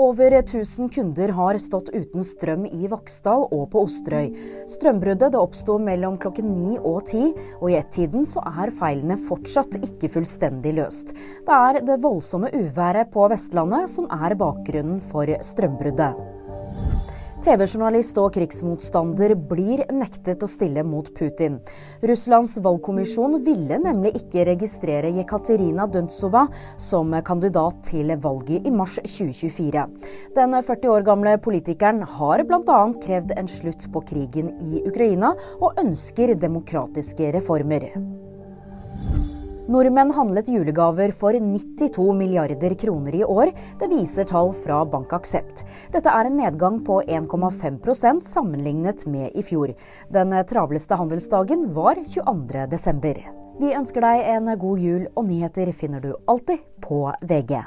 Over 1000 kunder har stått uten strøm i Vaksdal og på Osterøy. Strømbruddet oppsto mellom klokken ni og ti, og i ett-tiden så er feilene fortsatt ikke fullstendig løst. Det er det voldsomme uværet på Vestlandet som er bakgrunnen for strømbruddet. TV-journalist og krigsmotstander blir nektet å stille mot Putin. Russlands valgkommisjon ville nemlig ikke registrere Jekaterina Døntsova som kandidat til valget i mars 2024. Den 40 år gamle politikeren har bl.a. krevd en slutt på krigen i Ukraina, og ønsker demokratiske reformer. Nordmenn handlet julegaver for 92 milliarder kroner i år. Det viser tall fra BankAksept. Dette er en nedgang på 1,5% sammenlignet med i fjor. Den travleste handelsdagen var 22.12. Vi ønsker deg en god jul, og nyheter finner du alltid på VG.